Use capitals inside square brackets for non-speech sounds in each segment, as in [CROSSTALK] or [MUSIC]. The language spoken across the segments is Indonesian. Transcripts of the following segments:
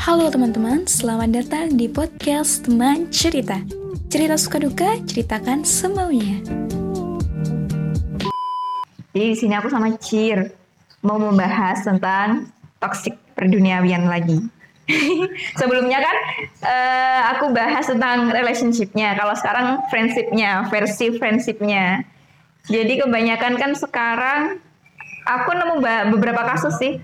Halo teman-teman, selamat datang di podcast Teman Cerita. Cerita suka duka, ceritakan semaunya. Jadi di sini aku sama Cir mau membahas tentang toxic perduniawian lagi. [LAUGHS] Sebelumnya kan uh, aku bahas tentang relationshipnya. Kalau sekarang friendshipnya, versi friendshipnya. Jadi kebanyakan kan sekarang aku nemu beberapa kasus sih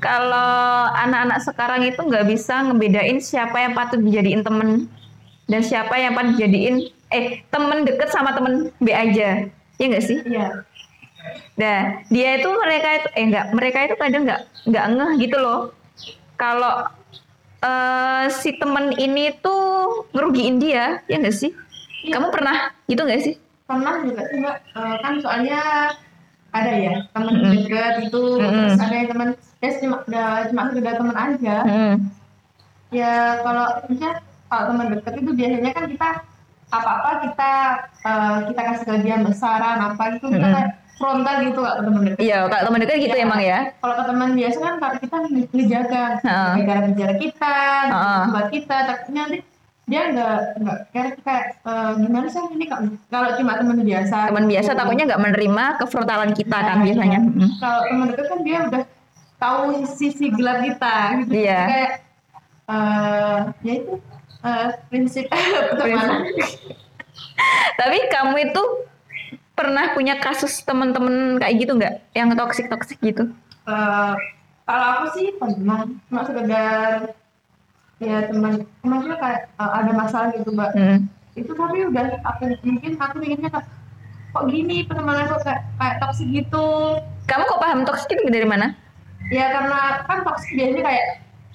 kalau anak-anak sekarang itu nggak bisa ngebedain siapa yang patut dijadiin temen dan siapa yang patut dijadiin eh temen deket sama temen B aja. Ya nggak sih? Iya. Nah dia itu mereka itu eh nggak mereka itu kadang nggak nggak ngeh gitu loh. Kalau uh, si temen ini tuh ngerugiin dia ya nggak sih? Iya. kamu pernah gitu nggak sih? Pernah juga sih mbak. Uh, kan soalnya ada ya teman mm -hmm. dekat itu mm -hmm. terus ya cuma sekedar teman aja mm -hmm. ya kalau misalnya kalau teman dekat itu biasanya kan kita apa-apa kita uh, kita kasih ke dia besaran apa itu mm -hmm. kita frontal gitu kalau teman dekat iya kalau teman dekat gitu ya, emang ya kalau ke teman biasa kan kalau kita ngejaga uh. negara bicara kita uh. buat kita tapi nanti dia nggak nggak kayak kayak uh, gimana sih ini kalau cuma teman biasa teman biasa takutnya nggak menerima kefrontalan kita nah, kan iya. biasanya hmm. kalau teman dekat kan dia udah tahu sisi gelap kita gitu. Iya. kayak uh, ya itu uh, prinsip [LAUGHS] pertemanan. Tapi kamu itu pernah punya kasus teman-teman kayak gitu nggak? Yang toksik toksik gitu? Uh, kalau aku sih pernah cuma sekedar ya teman. Temannya kayak uh, ada masalah gitu mbak. Hmm. itu tapi udah aku mungkin aku inginnya kok kok gini pertemanan kok kayak, kayak toksik gitu? Kamu kok paham toksik itu dari mana ya karena kan toksik biasanya kayak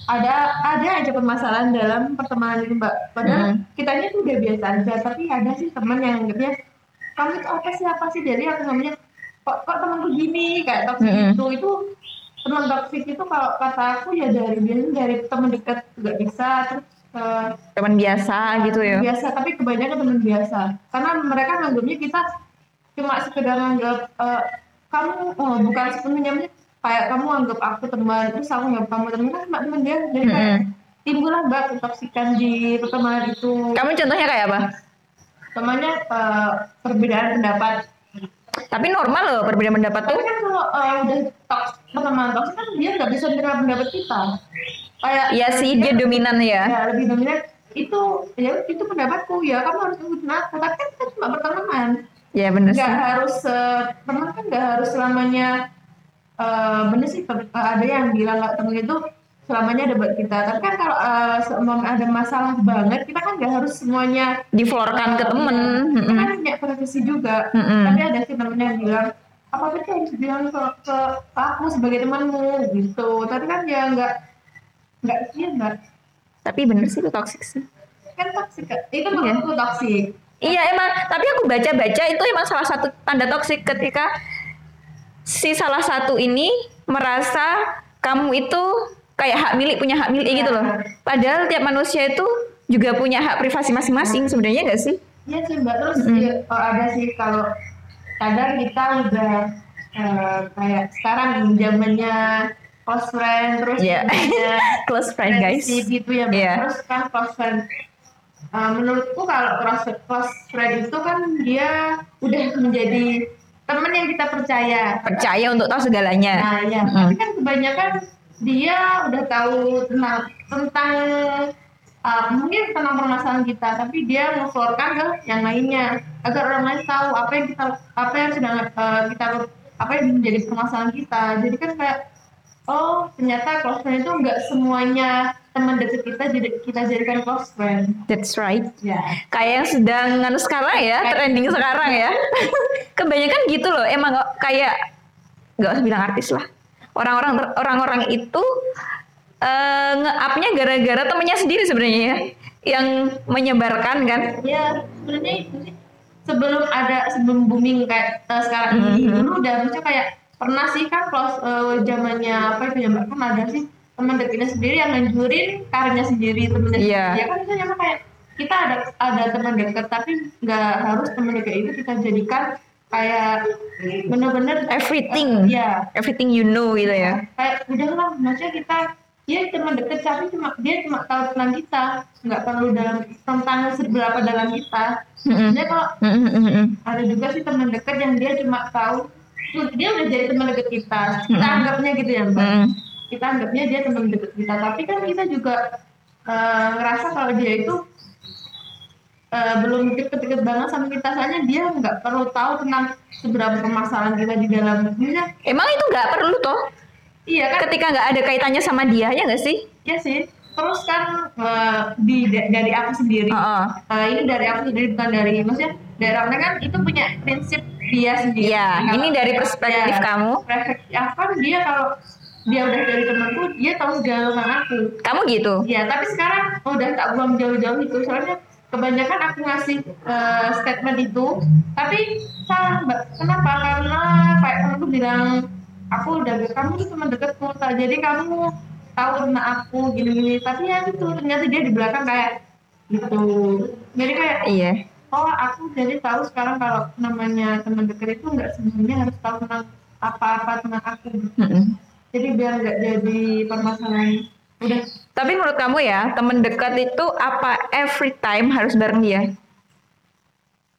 ada ada aja permasalahan dalam pertemanan itu mbak. Padahal hmm. kitanya tuh udah biasa aja tapi ada sih teman yang anggapnya kamu itu apa sih? Apa sih? Jadi aku namanya kok kok temanku gini? Kayak toksik hmm. itu itu teman toksik itu kalau kata aku ya dari biasanya dari teman dekat juga bisa terus uh, teman biasa gitu ya? biasa tapi kebanyakan teman biasa. Karena mereka nganggapnya kita cuma sekedar nganggap uh, kamu oh, bukan sepenuhnya kayak kamu anggap aku teman terus aku anggap kamu teman kan cuma teman dia jadi kayak mm -hmm. timbullah mbak ketoksikan di pertemanan itu. Kamu contohnya kayak apa? Temannya uh, perbedaan pendapat. Tapi normal loh perbedaan pendapat tuh. Tapi kan kalau uh, udah toks pertemanan toks kan dia nggak bisa menerima pendapat kita. Kayak Iya sih dia, dia dominan ya. Ya lebih dominan. Itu ya itu pendapatku. Ya kamu harus ikutin aku. Tapi kan kita cuma berteman. Ya benar nggak harus uh, teman kan nggak harus selamanya uh, bener sih ada yang bilang nggak temen itu selamanya ada buat kita. Tapi kan kalau uh, ada masalah banget, kita kan nggak harus semuanya diflorkan uh, ke temen. Ya, kita kan punya privasi juga. Mm -hmm. Tapi ada sih temennya yang bilang, apa kita harus bilang ke, ke aku sebagai temanmu gitu. Tapi kan ya nggak nggak sih nggak. Tapi bener sih itu toxic sih. Kan toxic, itu iya. menurutku toxic. Iya emang, tapi aku baca-baca itu emang salah satu tanda toksik ketika si salah satu ini merasa kamu itu kayak hak milik punya hak milik gitu loh. Padahal tiap manusia itu juga punya hak privasi masing-masing sebenarnya gak sih? Iya sih mbak. Terus mm. ya, oh, ada sih kalau kadang kita udah uh, kayak sekarang zamannya close friend terus yeah. [LAUGHS] close friend guys gitu ya mbak. Yeah. Terus kan close friend uh, menurutku kalau close, close friend itu kan dia udah menjadi teman yang kita percaya. Percaya untuk tahu segalanya. Nah ya mm. tapi kan kebanyakan dia udah tahu tentang tentang uh, mungkin tentang permasalahan kita tapi dia ngeflorkan ke yang lainnya. Agar orang lain tahu apa yang kita apa yang sedang uh, kita apa yang menjadi permasalahan kita. Jadi kan kayak oh ternyata close friend itu enggak semuanya teman dekat kita jadi kita jadikan close friend. That's right. Ya. Yeah. Kayak yang sedang nganu sekarang ya, kayak trending sekarang ya. [LAUGHS] Kebanyakan gitu loh, emang kayak nggak usah bilang artis lah orang-orang orang-orang itu uh, nge-upnya gara-gara temennya sendiri sebenarnya ya yang menyebarkan kan ya sebenarnya sebelum ada sebelum booming kayak uh, sekarang mm-hmm. ini dulu udah macam kayak pernah sih kan close uh, zamannya apa itu ya mbak kan ada sih teman dekatnya sendiri yang nganjurin karirnya sendiri temennya yeah. sendiri ya kan misalnya kayak kita ada ada teman dekat tapi nggak harus teman dekat itu kita jadikan kayak bener-bener everything. Ya everything you know gitu ya. Kayak udah lah maksudnya kita dia teman deket tapi cuma dia cuma tahu tentang kita. Nggak perlu dalam tentang seberapa dalam kita. Sebenarnya kalau ada juga sih teman dekat yang dia cuma tahu dia udah jadi teman dekat kita. Kita anggapnya gitu ya mbak. Kita anggapnya dia teman dekat kita tapi kan kita juga eh, ngerasa kalau dia itu eh, belum deket-deket banget sama kita soalnya dia nggak perlu tahu tentang seberapa permasalahan kita di dalam Maksudnya, Emang itu nggak perlu toh? iya kan Ketika nggak ada kaitannya sama dia ya nggak sih? ya sih terus kan eh, di da- dari aku sendiri Heeh. Eh, ini dari aku sendiri bukan dari maksudnya dari orang kan itu punya prinsip dia sendiri Iya, Kalau- ini dari perspektif Ya, kamu. perspektif aku kan dia kalau dia udah dari temanku dia tahu segala tentang aku. Kamu gitu. ya tapi sekarang udah tak buang jauh-jauh itu. Soalnya kebanyakan aku ngasih eh, statement itu. Tapi salah mbak. Kenapa? Karena kayak temanku bilang aku udah kamu tuh teman dekatku tak jadi kamu tahu tentang aku gini-gini. Tapi ya itu ternyata dia di belakang kayak gitu. Jadi kayak Iya. oh aku jadi tahu sekarang kalau namanya teman dekat itu nggak semuanya harus tahu tentang apa-apa tentang aku. Mm-mm. Jadi biar nggak jadi permasalahan udah Tapi menurut kamu ya, teman dekat itu apa every time harus bareng dia?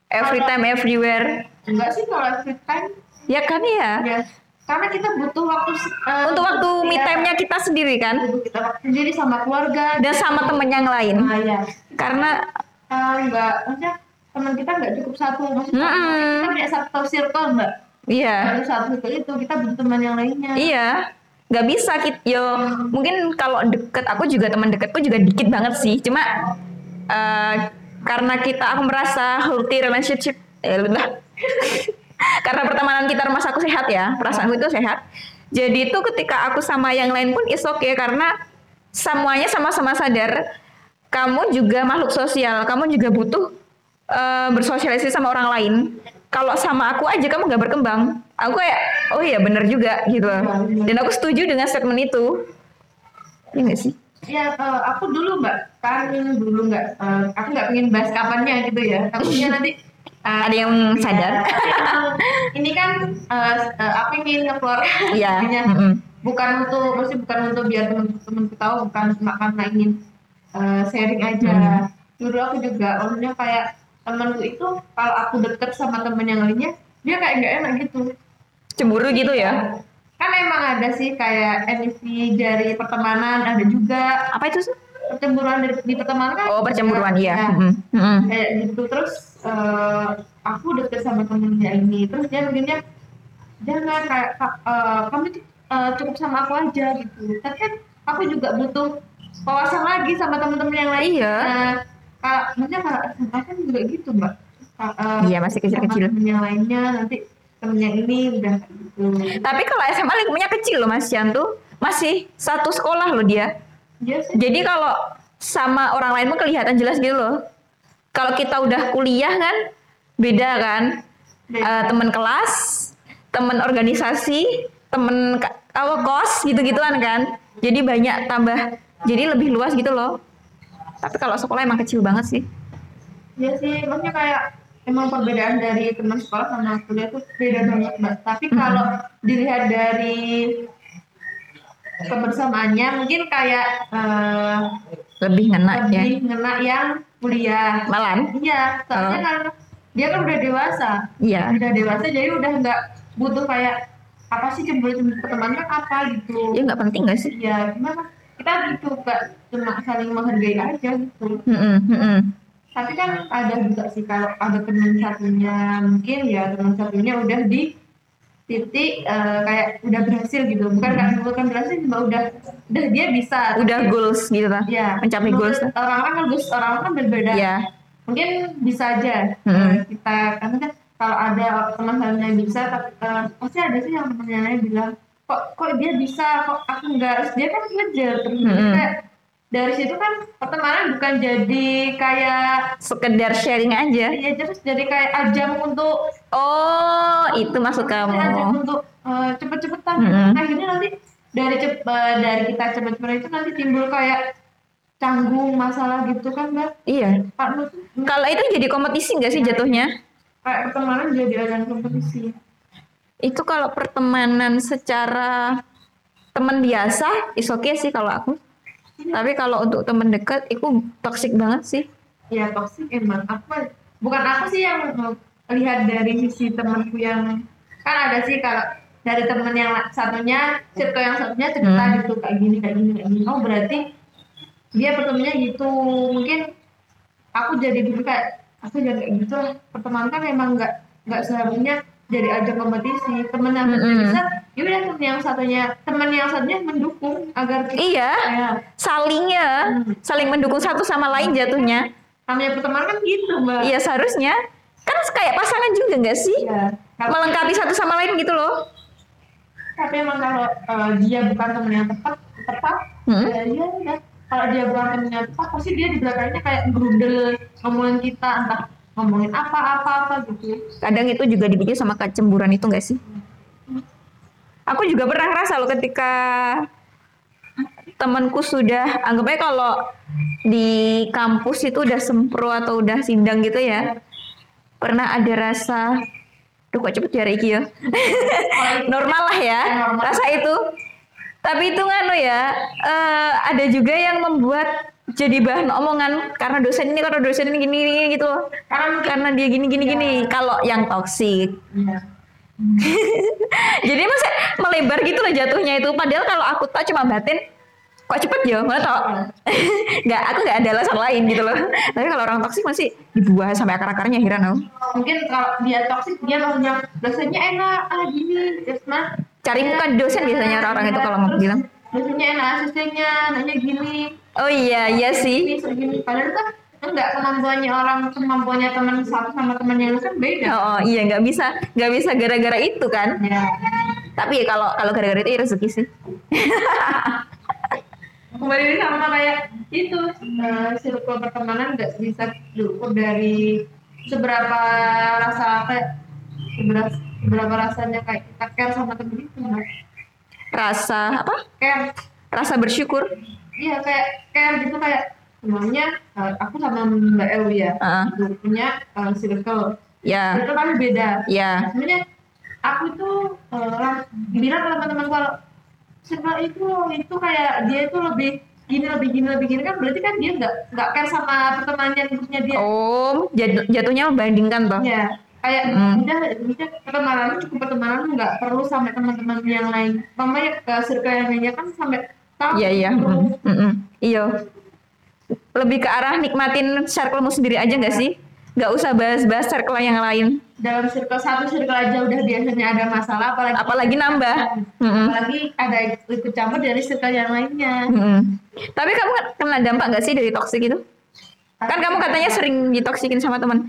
Every time, everywhere. enggak sih kalau free time Ya kan ya. ya karena kita butuh waktu eh, Untuk waktu me iya, time-nya kita sendiri kan? butuh kita waktu sendiri sama keluarga Dan sama temen yang lain. nah ya Karena Eh, enggak maksudnya teman kita nggak cukup satu maksudnya Mm-mm. kita punya satu circle mbak iya. Dari satu circle itu kita butuh teman yang lainnya Iya, nggak bisa kita. Yo, mungkin kalau deket aku juga teman deketku juga dikit banget sih. Cuma eh, karena kita aku merasa healthy relationship, eh, lah. [LAUGHS] karena pertemanan kita rumah aku sehat ya, perasaanku itu sehat. Jadi itu ketika aku sama yang lain pun is okay karena semuanya sama-sama sadar kamu juga makhluk sosial, kamu juga butuh eh, bersosialisasi sama orang lain. Kalau sama aku aja kamu nggak berkembang. Aku kayak, oh iya bener juga gitu. Dan aku setuju dengan statement itu. Iya nggak sih? Ya, eh, aku dulu mbak, kan dulu nggak, eh, aku nggak pengen bahas kapannya gitu ya. Takutnya nanti [LAUGHS] eh, Ada yang sadar? ya, [LAUGHS] emang ini kan eh, eh, aku ingin ngeluar Iya. [LAUGHS] bukan untuk, maksudnya bukan untuk biar teman-teman tahu, bukan cuma karena ingin eh, sharing aja. Hmm. Dulu aku juga, maksudnya kayak temanku itu kalau aku deket sama temen yang lainnya, dia kayak nggak enak gitu. Cemburu gitu ya? Kan emang ada sih kayak envy dari pertemanan, ada juga Apa itu sih? percemburuan di, di pertemanan kan Oh percemburuan iya. Ya, Mm-mm. Mm-mm. kayak gitu terus eh, aku deket sama temennya ini terus dia bikinnya jangan kayak "Kak, eh, kamu eh, cukup sama aku aja gitu tapi kan aku juga butuh wawasan lagi sama temen-temen yang lain Iya. nah, kalau maksudnya kalau SMA kan juga gitu mbak eh, Iya, masih kecil-kecil. sama temen yang lainnya nanti temennya ini udah gitu Tapi kalau SMA lingkupnya kecil loh Mas Cian tuh. Masih satu sekolah loh dia. dia sih Jadi kalau sama orang lain pun kelihatan jelas gitu loh. Kalau kita udah kuliah kan beda kan. Beda. Eh, temen kelas, temen organisasi, temen apa kos gitu-gituan kan. Jadi banyak tambah. Jadi lebih luas gitu loh. Tapi kalau sekolah emang kecil banget sih. Iya sih, maksudnya kayak emang perbedaan dari teman sekolah sama kuliah tuh beda banget mbak. Tapi kalau dilihat dari kebersamaannya mungkin kayak eh, Lebih ngena ya. lebih ngena yang kuliah. Malam. Iya, soalnya Oh. kan dia kan udah dewasa, Iya. udah dewasa jadi udah nggak butuh kayak apa sih cemburu cemburu pertemanan kan apa gitu. Ya nggak penting gak sih? Iya, gimana? Kita gitu nggak cuma saling menghargai aja gitu. Mm-mm, mm-mm. tapi kan ada juga sih kalau ada teman satunya mungkin ya teman satunya udah di titik eh, kayak udah berhasil gitu bukan nggak bukan berhasil cuma udah udah dia bisa Udah goals gitu lah. ya mencapai goals. orang-orang kan goals orang kan berbeda Iya. mungkin bisa aja eh, kita karena kan kalau ada teman satunya bisa tapi eh, pasti ada sih yang teman yang lain bilang kok kok dia bisa kok aku Terus dia kan ngejar terus Mm-mm. kayak dari situ kan pertemanan bukan jadi kayak Sekedar sharing aja. ya terus jadi kayak ajang untuk Oh, itu maksud ajang kamu. untuk eh, cepet-cepetan Mm-mm. akhirnya nanti dari cep eh, dari kita cepet-cepet itu nanti timbul kayak canggung masalah gitu kan mbak Iya. Kalau itu jadi kompetisi nggak sih jatuhnya? kayak pertemanan jadi ajang kompetisi Itu kalau pertemanan secara teman biasa, is oke sih kalau aku. Tapi kalau untuk temen dekat itu toxic banget sih. ya toxic emang apa bukan aku sih yang lihat dari sisi temanku yang kan ada sih kalau dari temen yang satunya circle yang satunya cerita Hmm. gitu kayak gini kayak gini kayak gini oh berarti dia pertemuannya gitu mungkin aku jadi dulu kayak aku jadi kayak gitu lah pertemanan kan emang nggak nggak seharusnya jadi ajang kompetisi temen yang satunya Mm-mm. bisa ya udah temen yang satunya temen yang satunya mendukung agar kita Iya, kayak salingnya, saling mendukung satu sama lain jatuhnya. namanya pertemanan kan gitu mbak Iya seharusnya. Kan kayak pasangan juga nggak sih? Iya. Melengkapi satu sama lain gitu loh. tapi emang kalau eh, dia bukan temen yang tepat tepat Hmm. ya iya udah kalau dia bukan temen yang tepat pasti dia di belakangnya kayak gerundel ngomongin kita entah ngomongin apa apa apa gitu Kadang itu juga dibikin sama kecemburuan itu nggak sih? Aku juga pernah ngerasa loh ketika temanku sudah anggapnya kalau di kampus itu udah sempro atau udah sidang gitu ya pernah ada rasa Duh kok cepet ya Reiki ya [LAUGHS] normal lah ya Normal. rasa itu tapi itu nganu ya eh, ada juga yang membuat jadi bahan omongan karena dosen ini karena dosen ini gini, gini gitu loh. Karena karena dia gini gini gini. Kalau yang toksik Iya. [LAUGHS] jadi masa melebar gitu loh jatuhnya itu. Padahal kalau aku tak cuma batin kok cepet ya? Mana tau. [LAUGHS] Nggak aku nggak ada alasan lain gitu loh. Tapi kalau orang toksik masih dibuah sampai akar akarnya heran aku mungkin kalau dia toksik dia maksudnya dosennya enak ah gini terus nah. Cari muka dosen biasanya orang-orang itu kalau mau bilang. dosennya enak asistennya nanya gini oh iya iya sih. Segini. Padahal kan enggak kemampuannya orang kemampuannya teman satu sama teman yang lain kan beda. Oh, oh, iya nggak bisa nggak bisa gara-gara itu kan? Ya. Tapi ya kalau kalau gara-gara itu ya rezeki sih. [LAUGHS] Kembali sama kayak itu eh, circle pertemanan nggak bisa diukur dari seberapa rasa kayak seberapa, seberapa rasanya kayak kita care sama temen itu rasa apa? Care. Rasa bersyukur iya kayak care gitu kayak semuanya eh, aku sama Mbak El ya Heeh. gitu, punya eh, circle. Ya. Circle kan beda. Ya. Sebenarnya aku tuh uh, bilang ke teman-teman kalau circle itu itu kayak dia itu lebih gini lebih gini lebih gini kan berarti kan dia nggak nggak care sama pertemanan hidupnya dia. Oh jat- jatuhnya membandingkan toh? Ya kayak Hmm. udah udah pertemanan cukup pertemanan nggak perlu sampai teman-teman yang lain. Mamanya ke circle yang lainnya kan sampai Iya iya, mm, mm. iya. Lebih ke arah nikmatin circlemu sendiri aja nggak sih? Nggak usah bahas-bahas circle yang lain. dalam circle satu circle aja udah biasanya ada masalah apalagi Apalagi nambah. Mm, apalagi ada ikut campur dari circle yang lainnya Mm, mm. Tapi kamu kena dampak nggak sih dari toksik itu? Kan kamu katanya sering ditoksikin sama teman.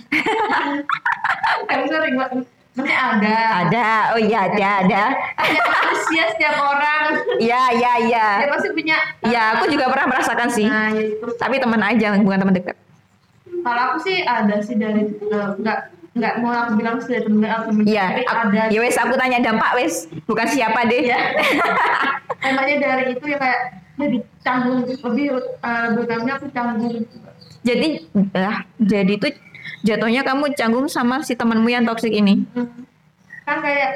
[LAUGHS] Kamu sering banget. Maksudnya ada. Ada, oh iya ada, ada. Ada manusia setiap orang. Iya iya iya. Dia pasti punya. Iya, aku juga pernah merasakan sih. Nah, ya itu. Tapi teman aja, bukan teman dekat. Kalau aku sih ada sih dari eh, nggak nggak mau aku bilang sudah temen temen Iya, aku- ada. ya wes aku tanya dampak wes, bukan siapa deh. Iya. [LAUGHS] Emangnya dari itu ya kayak jadi canggung lebih uh, berutamanya aku canggung. Jadi, lah, jadi tuh jatuhnya kamu canggung sama si temanmu yang toksik ini. Hmm. Kan kayak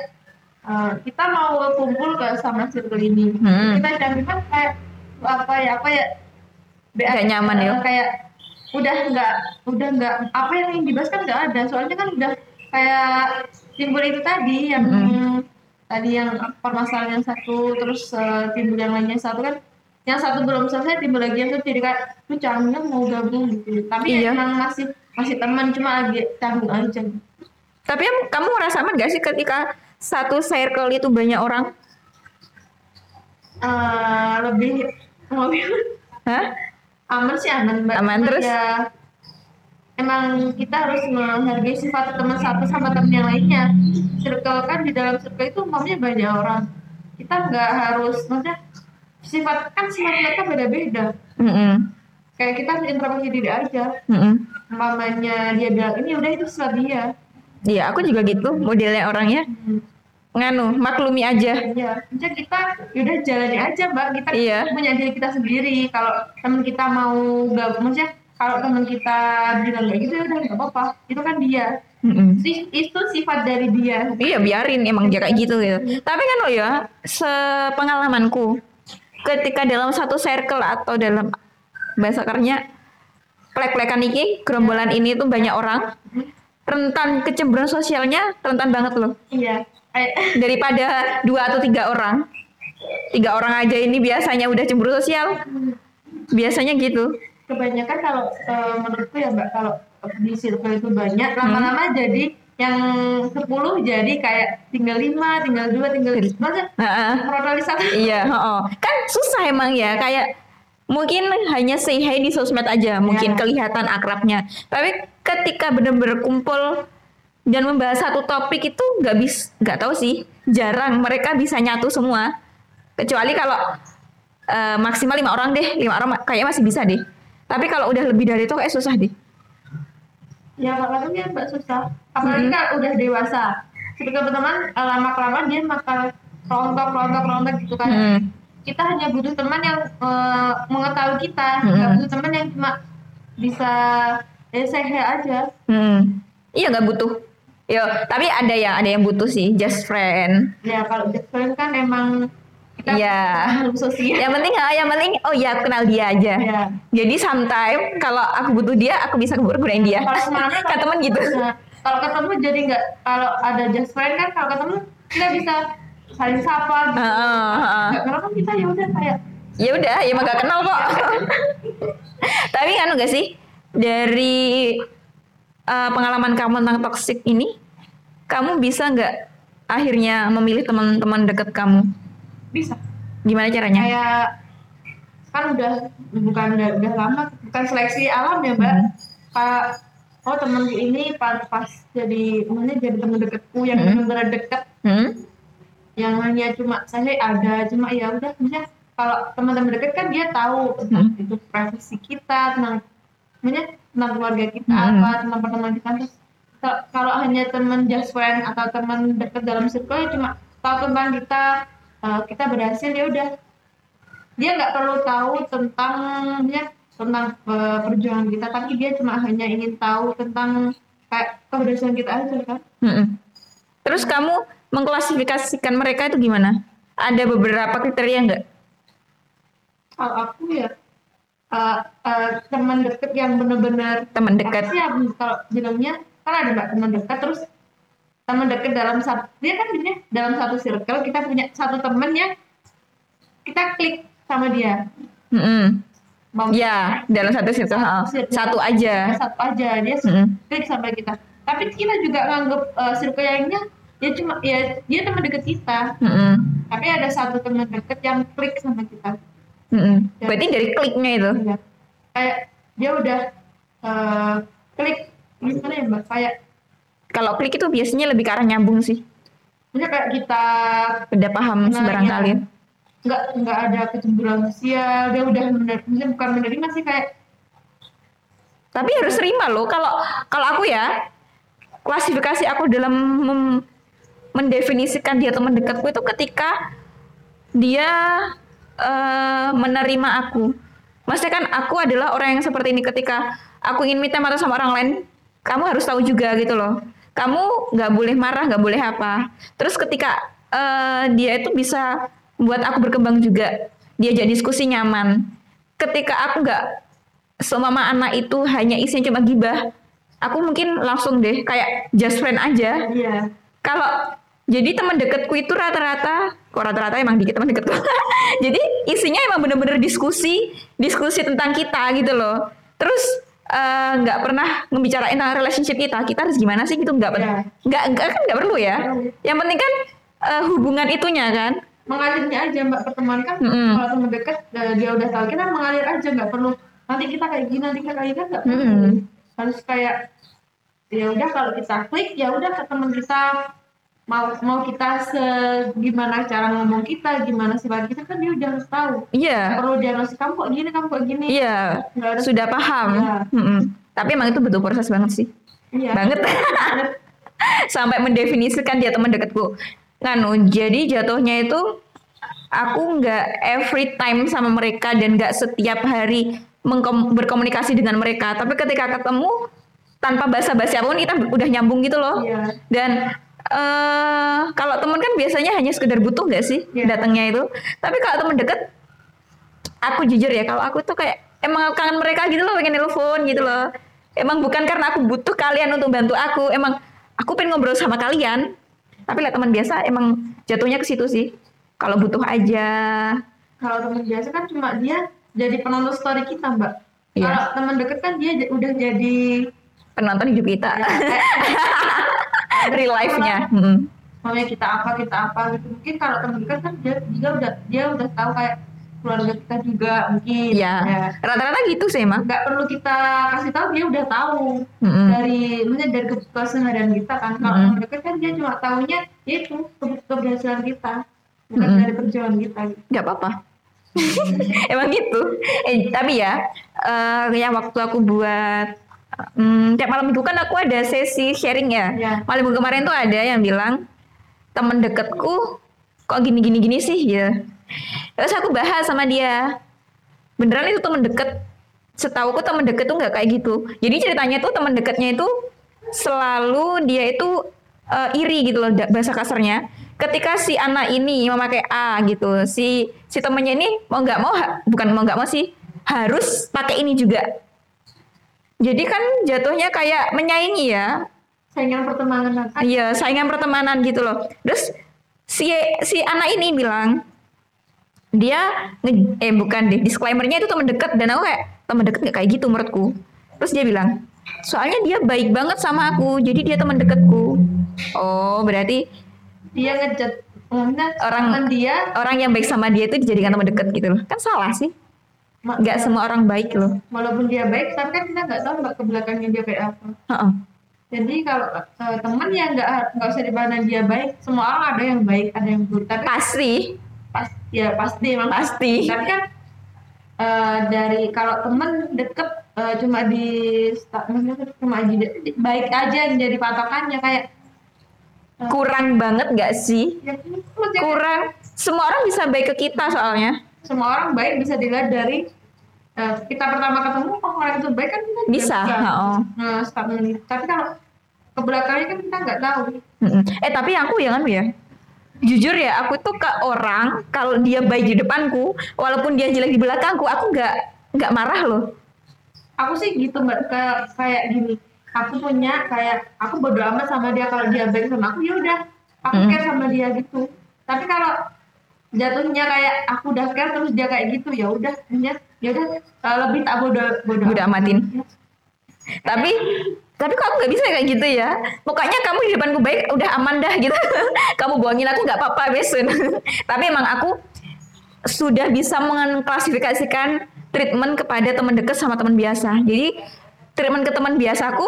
eh, kita mau kumpul ke sama circle ini. Hmm. Kita canggung kan kayak apa ya apa ya Nggak nyaman ya? eh, Kayak udah nggak udah nggak apa yang ingin dibahas kan nggak ada. Soalnya kan udah kayak timbul itu tadi yang Hmm. tadi yang permasalahan yang satu terus eh, timbul yang lainnya satu kan yang satu belum selesai timbul lagi yang satu jadi kayak lu canggung mau gabung gitu tapi Iya. emang masih masih teman cuma lagi canggung aja Tapi em- kamu merasa aman gak sih ketika satu circle itu banyak orang? Eh, lebih Hah? aman sih aman mbak Aman, Cuma terus? ya, emang kita harus menghargai sifat teman satu sama teman yang lainnya circle kan di dalam circle itu umpamanya banyak orang kita nggak harus maksudnya sifat kan sifat mereka beda-beda Mm-mm. Kayak kita harus introspeksi diri aja Mm-mm. umpamanya dia bilang ini udah itu sifat dia Iya, aku juga gitu modelnya orangnya. Nganu, maklumi aja. Iya, jadi kita yaudah jalani aja mbak. Kita Iya. punya diri kita sendiri. Kalau teman kita mau gak, maksudnya kalau teman kita bilang kayak gitu ya udah nggak apa-apa. Itu kan dia. Mm-mm. Si- Itu sifat dari dia. Iya biarin emang dia kayak gitu gitu. Tapi kan lo ya, sepengalamanku ketika dalam satu circle atau dalam bahasa kernya plek-plekan iki gerombolan ini tuh banyak orang. Rentan kecemburuan sosialnya rentan banget loh. Iya. Kayak daripada dua atau tiga orang. Tiga orang aja ini biasanya udah cemburu sosial. Biasanya gitu. Kebanyakan kalau eh, menurutku ya mbak kalau di circle itu banyak lama-lama jadi yang 10 jadi kayak tinggal lima tinggal dua tinggal maksudnya Heeh. moralisasi Iya, heeh. kan susah emang ya kayak mungkin hanya say hi di sosmed aja, mungkin Ya. kelihatan akrabnya. Tapi ketika benar-benar kumpul dan membahas satu topik itu nggak bis, nggak tahu sih, jarang mereka bisa nyatu semua. Kecuali kalau eh, maksimal lima orang deh, lima orang kayaknya masih bisa deh. Tapi kalau udah lebih dari itu kayak susah deh. ya makanya mbak susah apalagi kalau udah dewasa ketika berteman eh, lama kelamaan dia bakal rontok rontok rontok gitu kan Hmm. Kita hanya butuh teman yang eh, mengetahui kita. Hmm. nggak butuh teman yang cuma bisa ya sehe aja. Hmm. Iya nggak butuh. Yo, tapi ada ya, ada yang butuh sih, just friend. ya kalau best friend kan emang kita makhluk sosial. Yang penting ah, yang penting oh ya aku kenal dia aja. Ya jadi sometime kalau aku butuh dia aku bisa gunain dia. Kalau ke mana [LAUGHS] kan temen gitu. kalau ketemu jadi nggak kalau ada just friend kan kalau ketemu kita bisa saling sapa gitu. Heeh, heeh. Nggak, karena kan kita ya udah kayak ya udah ya emang gak kenal kok [LAUGHS] tapi kan enggak sih dari uh, pengalaman kamu tentang toxic ini kamu bisa nggak akhirnya memilih teman-teman deket kamu bisa gimana caranya kayak kan udah bukan udah, udah lama bukan seleksi alam ya mbak Hmm. kayak oh temanku ini pas, pas jadi mana jadi teman deketku yang Hmm. benar-benar deket hmm? Yang hanya cuma saya ada cuma ya udah maksudnya kalau teman-teman deket kan dia tahu tentang Hmm. itu privasi kita tentang maksudnya tentang keluarga kita Hmm. apa tentang pertemanan kita terus kalau- hanya teman just friend atau teman dekat dalam circle ya cuma tahu tentang kita eh, kita berhasil ya udah dia nggak perlu tahu tentang ya, tentang eh, perjuangan kita tapi dia cuma hanya ingin tahu tentang kayak keberhasilan kita aja kan Mm-mm. terus kamu mengklasifikasikan mereka itu gimana ada beberapa kriteria nggak kalau aku ya eh, eh, teman deket yang benar-benar teman dekat sih ya kalau bilangnya kan ada mbak teman dekat terus teman dekat dalam satu dia kan ini dalam satu circle kita punya satu teman yang kita klik sama dia Mm-mm. mau Ya, dalam satu situ ha. satu aja. satu aja dia Mm-mm. klik sama kita tapi kita juga nganggep uh, circle yang lainnya ya cuma ya dia teman dekat kita Mm-mm. tapi ada satu teman dekat yang klik sama kita Mm-mm. Berarti dari kliknya itu. Iya. kayak dia udah uh, klik gimana ya mbak kayak Kalau klik itu biasanya lebih ke arah nyambung sih. Maksudnya kayak kita Udah paham Nah, sebarang iya. kali. nggak nggak ada kecemburuan sosial dia udah mener, maksudnya bukan menerima sih kayak Tapi harus terima loh. Kalau kalau aku ya klasifikasi aku dalam mem- mendefinisikan dia teman dekatku itu ketika dia eh, menerima aku. Maksudnya kan aku adalah orang yang seperti ini ketika aku ingin minta mata sama orang lain, kamu harus tahu juga gitu loh. Kamu nggak boleh marah, nggak boleh apa. Terus ketika eh, dia itu bisa buat aku berkembang juga, diajak diskusi nyaman. Ketika aku nggak seumpama anak itu hanya isinya cuma gibah, aku mungkin langsung deh kayak just friend aja. iya Kalau jadi teman deketku itu rata-rata, kok rata-rata emang dikit teman deketku. [LAUGHS] jadi isinya emang bener-bener diskusi, diskusi tentang kita gitu loh. Terus eh, nggak pernah ngebicarain tentang relationship kita, kita harus gimana sih gitu nggak Iya. nggak nggak kan nggak perlu ya. Yang penting kan eh, hubungan itunya kan. mengalirnya aja mbak pertemuan kan Mm-mm. kalau teman dekat eh, dia udah tahu kita mengalir aja nggak perlu nanti kita kayak gini nanti kita kayak gini nggak perlu Mm-mm. harus kayak ya udah kalau kita klik ya udah ke teman kita mau mau kita se gimana cara ngomong kita gimana sifat kita kan dia udah harus tahu Iya, perlu dia ngasih kamu kok gini kamu kok gini iya ada sudah paham. Iya. Mm-mm. Tapi emang itu butuh proses banget sih. iya banget [LAUGHS] sampai mendefinisikan dia teman dekatku nganu jadi jatuhnya itu aku nggak every time sama mereka dan nggak setiap hari berkomunikasi dengan mereka tapi ketika ketemu tanpa basa-basi apa pun kita udah nyambung gitu loh Iya. dan eh kalau teman kan biasanya hanya sekedar butuh nggak sih Iya. datangnya itu? Tapi kalau teman deket aku jujur ya kalau aku tuh kayak emang kangen mereka gitu loh pengen telepon gitu loh. Emang bukan karena aku butuh kalian untuk bantu aku emang aku pengen ngobrol sama kalian. Tapi lah teman biasa emang jatuhnya ke situ sih. Kalau butuh aja. Kalau teman biasa kan cuma dia jadi penonton story kita mbak. Iya. kalau teman deket kan dia udah jadi penonton hidup kita. Ya, [LAUGHS] real life-nya Mm-mm. maunya kita apa kita apa gitu mungkin kalau teman dekat kan dia juga udah dia udah tahu kayak keluarga kita juga mungkin Iya, ya. rata-rata gitu sih emang. nggak perlu kita kasih tahu dia udah tahu Mm-mm. dari maksudnya dari ke- keseharian kita kan kalau Mm-mm. teman dekat kan dia cuma tahunya ya itu ke- keberhasilan kita bukan Mm-mm. dari perjuangan kita gitu. Gak apa-apa. [LAUGHS] Emang gitu. Eh, tapi ya, eh yang waktu aku buat hmm, tiap malam minggu kan aku ada sesi sharing ya. Ya. Malam minggu kemarin tuh ada yang bilang temen deketku kok gini gini gini sih ya. Terus aku bahas sama dia. Beneran itu temen deket. Setauku temen deket tuh nggak kayak gitu. Jadi ceritanya tuh temen deketnya itu selalu dia itu eh, iri gitu loh bahasa kasarnya. Ketika si anak ini memakai A gitu, si si temennya ini mau nggak mau bukan mau nggak mau sih harus pakai ini juga. Jadi kan jatuhnya kayak menyaingi ya, saingan pertemanan Iya, saingan pertemanan gitu loh. Terus si si anak ini bilang dia nge- eh bukan deh disclaimernya itu teman dekat dan aku kayak teman dekat nggak kayak gitu menurutku. Terus dia bilang soalnya dia baik banget sama aku jadi dia teman dekatku. Oh berarti dia ngejat Orang- teman dia orang yang baik sama dia itu dijadikan teman dekat gitu loh. Kan salah sih. Nggak semua orang baik loh. walaupun dia baik tapi kan kita nggak tahu mbak ke belakangnya dia kayak apa Heeh. jadi kalau eh, teman yang nggak nggak usah dipandang dia baik semua orang ada yang baik ada yang buruk tapi Pasti. pas ya pasti emang Pasti. tapi kan eh, dari kalau temen deket eh, cuma di maksudnya cuma di, di- baik aja jadi patokannya kayak Kurang banget nggak sih? ya, Kurang. Semua orang bisa baik ke kita soalnya. Semua orang baik bisa dilihat dari eh, kita pertama ketemu oh orang itu baik kan kita juga Bisa. nah, statement itu. tapi kalau ke belakangnya kan kita nggak tahu. Eh tapi aku yang anu ya. Jujur ya, aku tuh ke orang kalau dia baik di depanku, walaupun dia jelek di belakangku, aku nggak nggak marah loh. aku sih gitu mbak ke kayak gini aku punya kayak aku bodo amat sama dia kalau dia baik sama aku ya udah aku Mm. care sama dia gitu tapi kalau jatuhnya kayak aku udah care terus dia kayak gitu ya udah ya ya udah eh, lebih tak bodo bodo, Bodo amatin. Ya. Tapi tapi kok aku nggak bisa kayak gitu ya. Pokoknya kamu di depanku baik, udah aman dah gitu. [LAUGHS] kamu bohongin aku nggak apa-apa besun. [LAUGHS] tapi emang aku sudah bisa mengklasifikasikan treatment kepada teman dekat sama teman biasa. Jadi treatment ke teman biasaku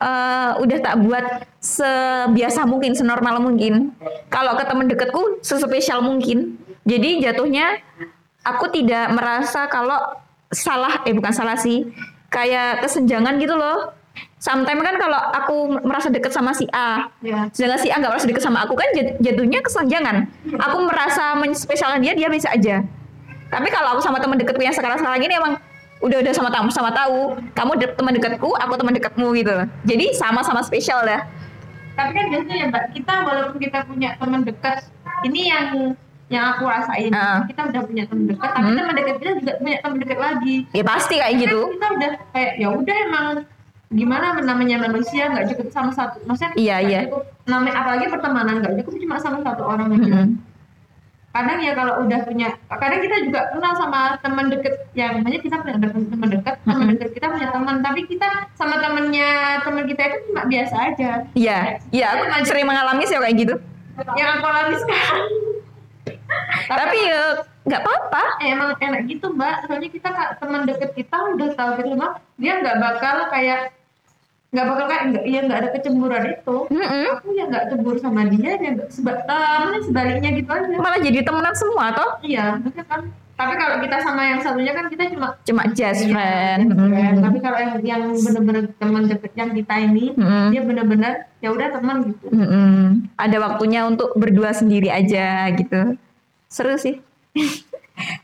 eh, udah tak buat sebiasa mungkin, senormal mungkin. Kalau ke teman dekatku sespesial mungkin. Jadi jatuhnya aku tidak merasa kalau salah, eh bukan salah sih, kayak kesenjangan gitu loh. Sometimes kan kalau aku merasa deket sama si A, ya sedangkan si A nggak merasa deket sama aku kan jatuhnya kesenjangan. Aku merasa menspesialkan dia, dia bisa aja. Tapi kalau aku sama teman deketku yang sekarang-sekarang ini emang udah udah sama tahu sama tahu kamu de- teman dekatku aku teman dekatmu gitu loh jadi sama-sama spesial dah tapi kan biasanya ya mbak kita walaupun kita punya teman dekat ini yang yang aku rasain Ah. kita udah punya teman dekat tapi Hmm. teman dekat kita juga punya teman dekat lagi ya pasti kayak gitu Kan kita udah kayak ya udah emang gimana namanya manusia nggak cukup sama satu maksudnya Iya, iya. cukup, namanya apalagi pertemanan nggak cukup cuma sama satu orang aja Mm-mm. Kadang ya kalau udah punya kadang kita juga kenal sama teman deket yang namanya kita punya teman dekat teman dekat kita punya teman tapi kita sama temennya teman kita itu cuma biasa aja Iya, iya aku sering mengalami sih kayak gitu. yang aku alami sekarang Tapi ya nggak apa-apa. Emang enak gitu mbak soalnya kita teman deket kita udah tahu gitu mah dia nggak bakal kayak nggak bakal kayak nggak ya nggak ada kecemburuan itu Mm-mm. aku ya nggak cemburu sama dia dia nggak seba, eh, sebaliknya gitu aja Malah jadi temenan semua toh. iya kan tapi kalau kita sama yang satunya kan kita cuma Cuma just Iya, friend. just friend. Mm-mm. tapi kalau yang yang bener-bener teman deket yang kita ini Mm-mm. dia bener-bener ya udah teman gitu Mm-mm. Ada waktunya untuk berdua sendiri aja gitu. Seru sih. [LAUGHS]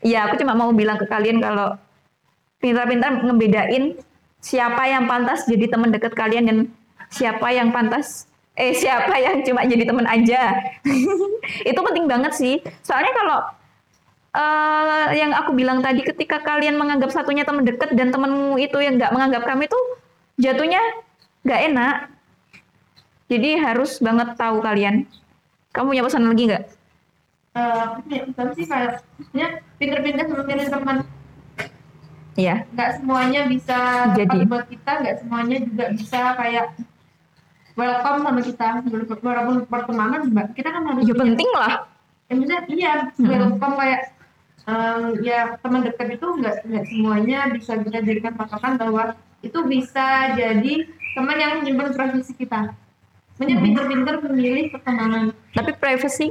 Iya, aku cuma mau bilang ke kalian kalau pintar-pintar ngebedain siapa yang pantas jadi teman dekat kalian dan siapa yang pantas eh siapa yang cuma jadi teman aja. [LAUGHS] Itu penting banget sih. Soalnya kalau eh, yang aku bilang tadi ketika kalian menganggap satunya teman dekat dan temanmu itu yang nggak menganggap kamu itu jatuhnya nggak enak. Jadi harus banget tahu kalian. Kamu punya pesan lagi nggak? Punya pesan sih kayak pinter-pinter memilih teman Iya. nggak semuanya bisa Jadi. buat kita nggak semuanya juga bisa kayak welcome sama kita walaupun pertemanan kita kan harus Ya punya- penting lah. ya maksudnya iya welcome kayak em, ya teman dekat itu nggak nggak semuanya bisa kita jadikan patokan bahwa itu bisa jadi teman yang menyimpan privasi kita Maksudnya pinter-pinter memilih pertemanan Tapi privacy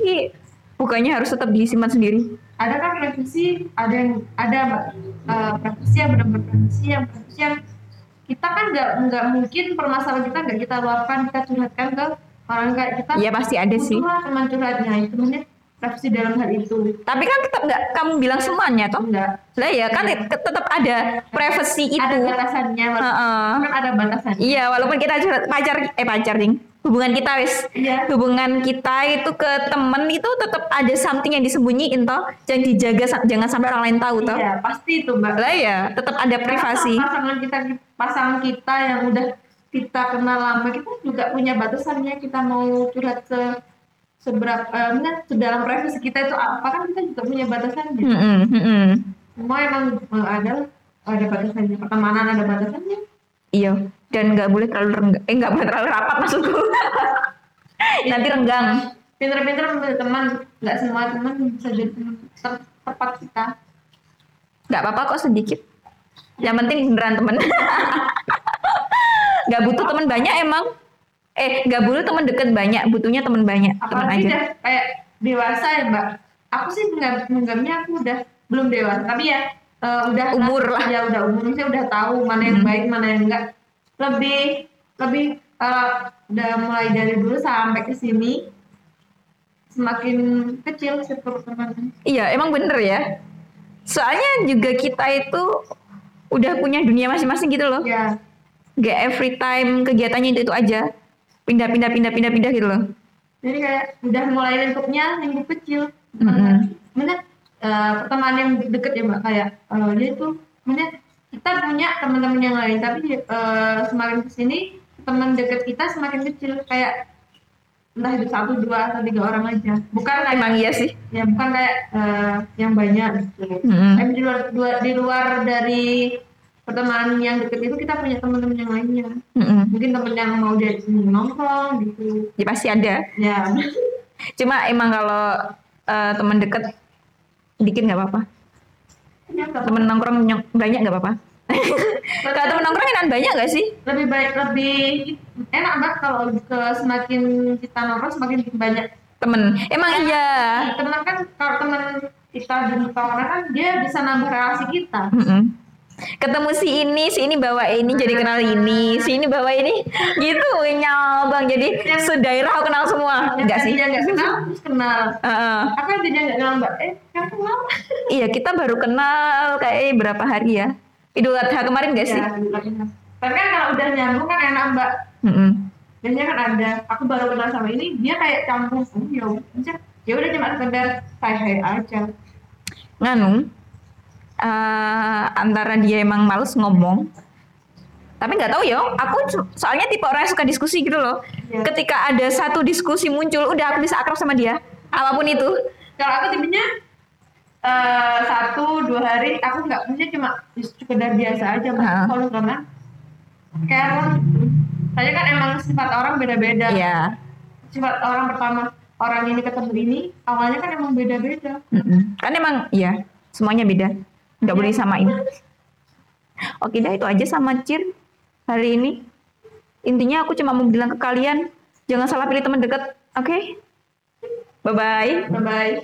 bukannya harus tetap disimpan sendiri. Ada kan privasi ada yang ada mbak eh, privasi yang benar-benar privasi yang privasi yang kita kan nggak nggak mungkin permasalahan kita nggak kita luapkan kita curhatkan ke orang kayak kita Iya pasti ada sih. teman curhatnya itu maksudnya privasi dalam hal itu Tapi kan tetap nggak kamu bilang semuanya toh. enggak Lah ya kan tet- tetap ada privacy itu. ada batasannya walaupun Heeh. kan ada batasannya Iya, walaupun kita curhat pacar eh pacar ding. Hubungan kita wis Iya. hubungan kita itu ke temen itu tetap ada something yang disembunyiin toh. Jangan dijaga jangan sampai orang lain tahu toh. iya pasti itu mbak Lah ya, tetap ada privasi. Pasangan kita pasangan kita yang udah kita kenal lama kita juga punya batasannya kita mau curhat se seberapa eh, sedalam privasi kita itu apa kan kita juga punya batasannya Mm-mm, mm-mm. semua emang eh, ada ada batasannya pertemanan ada batasannya Iya, dan nggak boleh terlalu renggang. Eh nggak boleh terlalu rapat maksudku. [LAUGHS] Nanti renggang. pinter-pinter memilih teman nggak semua teman bisa jadi teman te- tepat kita Nggak apa-apa kok sedikit. Yang penting beneran temen. [LAUGHS] Nggak butuh temen banyak emang. Eh nggak butuh temen deket banyak, butuhnya temen banyak, apalagi aja. udah kayak dewasa ya mbak aku sih menganggap menganggapnya aku udah belum dewasa tapi ya eh, udah Umur lah. Hmm. ya udah umurnya udah tahu mana yang baik mana yang enggak lebih lebih eh, udah mulai dari dulu sampai ke sini semakin kecil sih Iya, emang bener ya. Soalnya juga kita itu udah punya dunia masing-masing gitu loh. ya Gak every time kegiatannya itu, itu aja. Pindah-pindah, pindah-pindah, pindah gitu loh. jadi kayak udah mulai lingkupnya lingkup kecil Mm-mm. mana eh, pertemanan yang deket ya mbak kayak eh, dia itu mana kita punya teman-teman yang lain tapi eh, semakin ke sini teman deket kita semakin kecil kayak entah itu satu dua atau tiga orang aja bukan kayak Emang iya sih. ya bukan kayak eh, yang banyak gitu. Mm-mm. tapi di luar, dua- di luar dari pertemanan yang deket itu kita punya teman-teman yang lainnya Mm-mm. mungkin temen yang mau dia nongkrong gitu Ya pasti ada. ya Cuma emang kalau eh, teman deket dikit nggak apa-apa. Ya, Temen nongkrong banyak nggak apa-apa. [LAUGHS] kalau temen nongkrong enak banyak nggak sih? lebih baik lebih enak mbak kalau ke semakin kita nongkrong semakin banyak Temen. Emang iya. teman kan kalau teman kita di tongkrongan kan dia bisa nambah relasi kita Mm-mm. Ketemu si ini, si ini bawa ini jadi kenal ini, si ini bawa ini, gitu nyabang jadi sedaerah aku kenal semua, yang enggak sih? tadinya nggak kenal [LAUGHS] terus kenal Heeh. aku yang tadinya nggak kenal mbak eh kan kenal Iya kita baru kenal kayak berapa hari ya? Idul Adha kemarin gak sih? ya tapi kan kalau udah nyambung kan enak mbak Mm-mm. biasanya kan ada aku baru kenal sama ini dia kayak campur oh, ya udah ya udah cuma sekedar hai aja Nganu, eh, antara dia emang males ngomong, tapi nggak tahu ya. Aku soalnya tipe orang yang suka diskusi gitu loh. Iya. Ketika ada satu diskusi muncul, udah aku bisa akrab sama dia, apa pun itu. kalau aku tipenya eh satu dua hari aku nggak punya cuma sekedar biasa aja mas kalau karena kayak orang saya kan emang sifat orang beda-beda Iya. sifat orang pertama orang ini ketemu ini awalnya kan emang beda-beda Mm-mm. Kan emang iya, semuanya beda. Nggak boleh disamain. Oke dah itu aja sama Cir hari ini. Intinya aku cuma mau bilang ke kalian, jangan salah pilih teman dekat. Oke? Bye-bye. bye bye